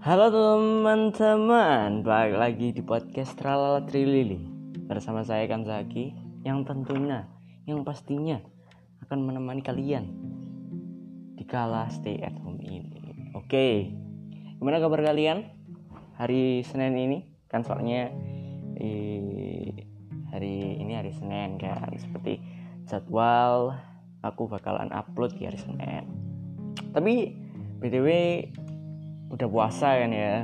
Halo teman-teman, balik lagi di podcast Tralala Trilili. Bersama saya Kanzaki Yang tentunya, yang pastinya akan menemani kalian Di kala stay at home ini. Oke, gimana kabar kalian? Hari Senin ini? Kan soalnya eh, hari ini hari Senin kan Seperti jadwal aku bakalan upload di hari Senin. Tapi BTW udah puasa kan ya.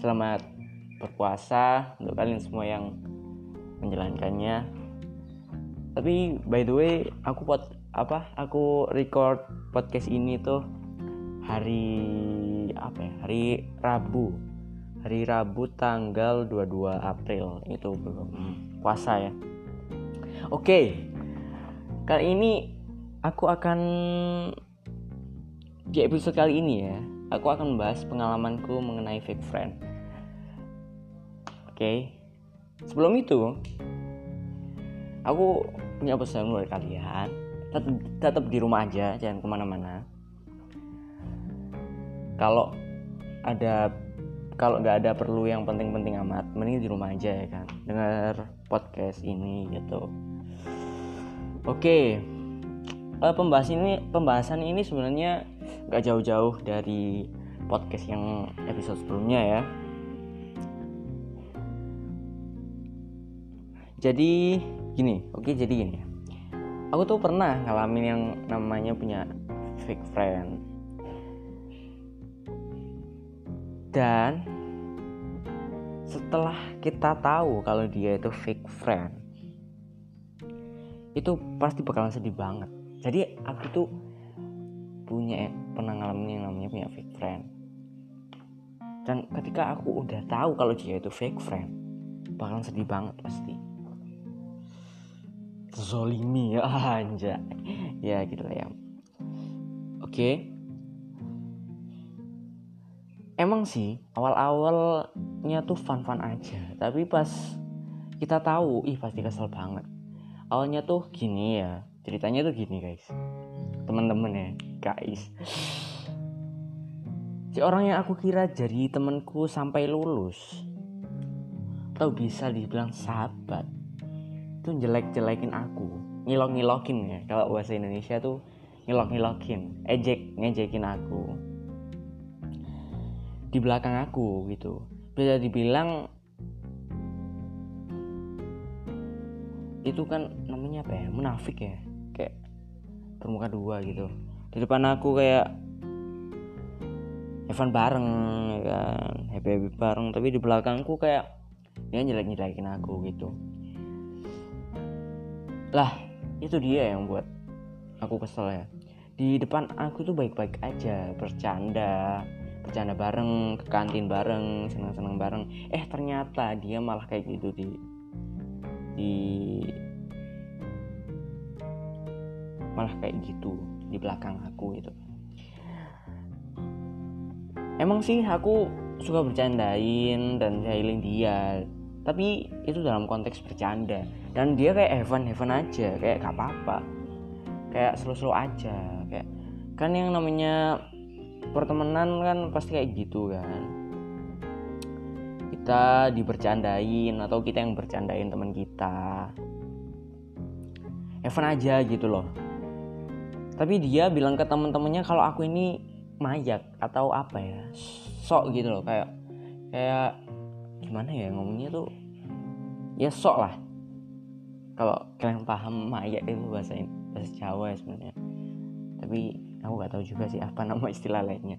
Selamat berpuasa untuk kalian semua yang menjalankannya. Tapi by the way aku pot apa aku record podcast ini tuh hari apa ya hari Rabu. Hari Rabu tanggal 22 April. Itu belum puasa ya. Oke. Kali ini aku akan di episode kali ini ya aku akan membahas pengalamanku mengenai fake friend. Oke, okay. sebelum itu, aku punya pesan buat kalian. Tetap, tetap di rumah aja, jangan ke mana-mana. Kalau ada kalau nggak ada perlu yang penting-penting amat, mending di rumah aja ya kan, dengar podcast ini gitu. Oke, okay. eh, pembahasan ini pembahasan ini sebenarnya gak jauh-jauh dari podcast yang episode sebelumnya ya. Jadi gini oke jadi gini. Aku tuh pernah ngalamin yang namanya punya fake friend. Dan setelah kita tahu kalau dia itu fake friend itu pasti bakalan sedih banget. Jadi aku tuh punya pernah ngalamin yang namanya punya fake friend. Dan ketika aku udah tahu kalau dia itu fake friend bakalan sedih banget pasti. Zolimi ya anja ya gitu lah ya. Oke. Emang sih awal-awalnya tuh fun-fun aja. Tapi pas kita tahu ih pasti kesel banget. Awalnya tuh gini ya ceritanya tuh gini guys teman-teman ya guys. Si orang yang aku kira jadi temanku sampai lulus. Atau bisa dibilang sahabat. Itu jelek-jelekin aku. Ngilok-ngilokin ya kalau bahasa Indonesia tuh ngilok-ngilokin ejek ngejekin aku. Di belakang aku gitu. Bisa dibilang itu kan namanya apa ya? Munafik ya. Kayak bermuka dua gitu. Di depan aku kayak Evan bareng ya kan? Happy happy bareng. Tapi di belakangku kayak dia jelek jelekin aku gitu. Lah itu dia yang buat aku kesel ya. Di depan aku tuh baik-baik aja bercanda bercanda bareng ke kantin bareng senang-senang bareng. Eh ternyata dia malah kayak gitu di di malah kayak gitu di belakang aku itu emang sih aku suka bercandain dan jahilin dia tapi itu dalam konteks bercanda. Dan dia kayak heaven heaven aja kayak gak apa-apa. Kayak slow-slow aja kayak kan yang namanya pertemanan kan pasti kayak gitu kan. Kita dibercandain atau kita yang bercandain teman kita. Evan aja gitu loh tapi dia bilang ke temen-temennya kalau aku ini mayat atau apa ya sok gitu loh kayak kayak gimana ya ngomongnya tuh? Ya sok lah. Kalau kalian paham mayat itu bahasa bahasa Jawa ya sebenarnya. Tapi aku gak tahu juga sih apa nama istilah lainnya.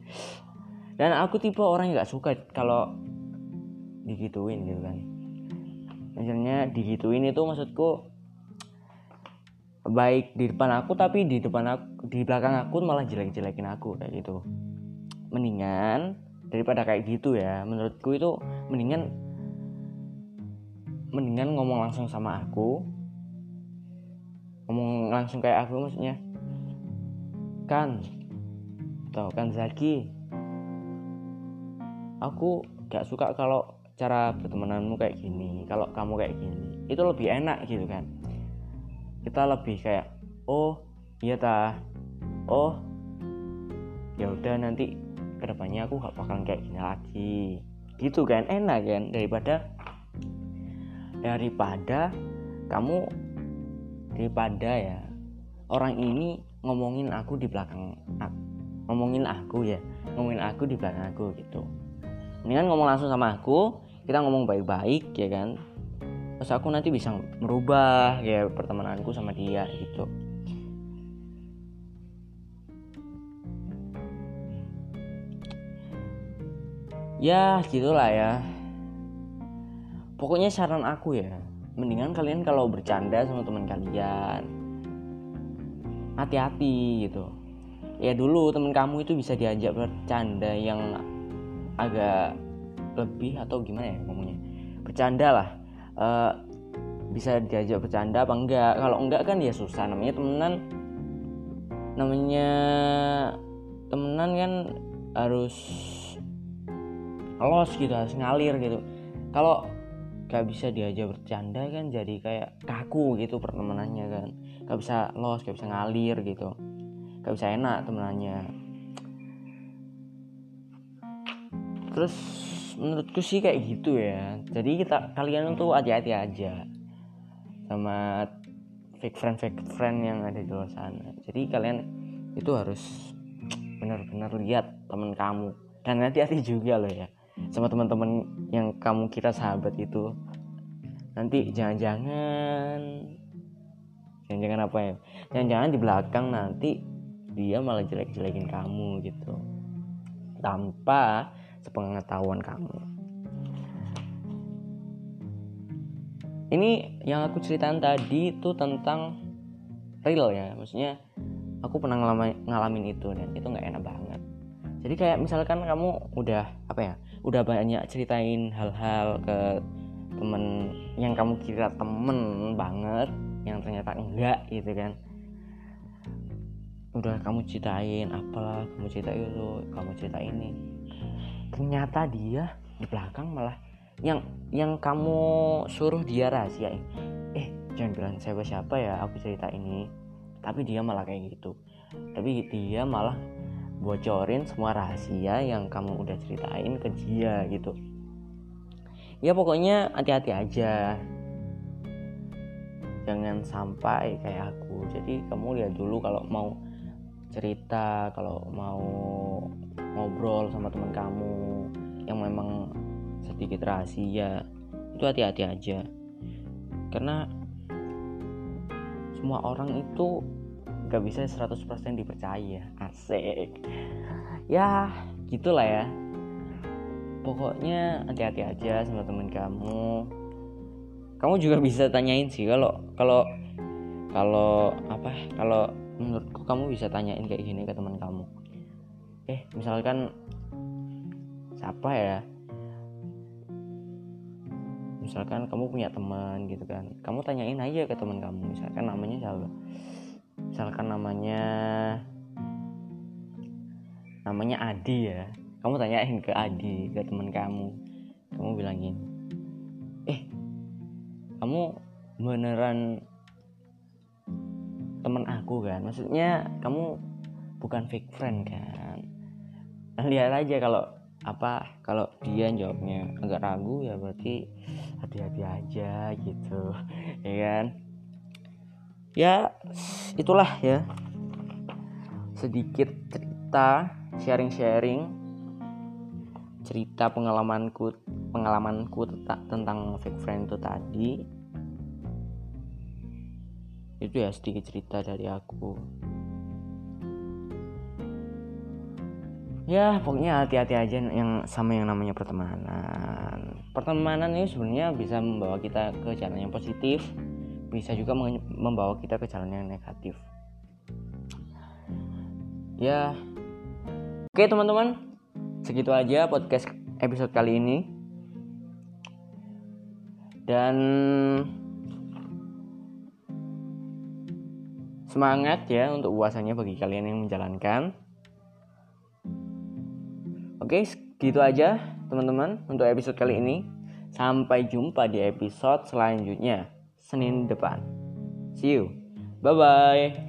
Dan aku tipe orang yang gak suka kalau digituin gitu kan. Misalnya digituin itu maksudku baik di depan aku tapi di depan aku di belakang aku malah jelek-jelekin aku kayak gitu. Mendingan daripada kayak gitu ya menurutku itu mendingan mendingan ngomong langsung sama aku. Ngomong langsung kayak aku maksudnya kan tau kan Zaki? Aku gak suka kalau cara bertemananmu kayak gini kalau kamu kayak gini. Itu lebih enak gitu kan kita lebih kayak oh iya ta. Oh ya udah nanti ke depannya aku gak bakalan kayak gini lagi. Gitu kan enak kan? Daripada daripada kamu daripada ya orang ini ngomongin aku di belakang ngomongin aku ya ngomongin aku di belakang aku gitu. Mendingan ngomong langsung sama aku kita ngomong baik-baik ya kan terus aku nanti bisa merubah ya pertemananku sama dia gitu. Ya gitulah ya. Pokoknya saran aku ya mendingan kalian kalau bercanda sama teman kalian hati-hati gitu. Ya dulu temen kamu itu bisa diajak bercanda yang agak lebih atau gimana ya ngomongnya? Bercanda lah uh, bisa diajak bercanda apa enggak? Kalau enggak kan ya susah. Namanya temenan. Namanya temenan kan harus los gitu harus ngalir gitu. Kalau gak bisa diajak bercanda kan jadi kayak kaku gitu pertemanannya kan. Gak bisa los gak bisa ngalir gitu. Gak bisa enak temenannya. Terus menurutku sih kayak gitu ya. Jadi kita kalian tuh hati-hati aja sama fake friend fake friend yang ada di luar sana. Jadi kalian itu harus benar-benar lihat teman kamu. Dan hati-hati juga loh ya sama teman-teman yang kamu kira sahabat itu. Nanti jangan-jangan jangan-jangan apa ya jangan-jangan di belakang nanti dia malah jelek-jelekin kamu gitu. Tanpa sepengetahuan kamu. Ini yang aku ceritain tadi itu tentang real ya. Maksudnya aku pernah ngalamin, ngalamin itu dan itu nggak enak banget. Jadi kayak misalkan kamu udah apa ya udah banyak ceritain hal-hal ke temen yang kamu kira temen banget yang ternyata enggak gitu kan. Udah kamu ceritain apalah kamu cerita itu kamu cerita ini ternyata dia di belakang malah yang yang kamu suruh dia rahasiain. Eh jangan bilang siapa siapa ya aku cerita ini. Tapi dia malah kayak gitu. Tapi dia malah bocorin semua rahasia yang kamu udah ceritain ke dia gitu. Ya pokoknya hati-hati aja. Jangan sampai kayak aku. Jadi kamu lihat dulu kalau mau cerita kalau mau ngobrol sama teman kamu yang memang sedikit rahasia itu hati-hati aja. Karena semua orang itu gak bisa 100% dipercaya. Asik. Ya gitulah ya. Pokoknya hati-hati aja sama teman kamu. Kamu juga bisa tanyain sih kalau kalau kalau apa kalau menurutku kamu bisa tanyain kayak gini ke teman kamu eh misalkan siapa ya? Misalkan kamu punya teman gitu kan. Kamu tanyain aja ke teman kamu. Misalkan namanya siapa? Misalkan namanya namanya Adi ya. Kamu tanyain ke Adi ke teman kamu. Kamu bilangin eh kamu beneran teman aku kan? Maksudnya kamu bukan fake friend kan lihat aja kalau apa kalau dia jawabnya agak ragu ya berarti hati-hati aja gitu ya kan? Ya itulah ya. Sedikit cerita sharing-sharing cerita pengalamanku pengalamanku tentang fake friend itu tadi. Itu ya sedikit cerita dari aku ya pokoknya hati-hati aja yang sama yang namanya pertemanan. Pertemanan ini sebenarnya bisa membawa kita ke jalan yang positif bisa juga membawa kita ke jalan yang negatif. Ya. Oke teman-teman. Segitu aja podcast episode kali ini. Dan semangat ya untuk puasanya bagi kalian yang menjalankan Oke, gitu aja teman-teman untuk episode kali ini. Sampai jumpa di episode selanjutnya Senin depan. See you. Bye bye.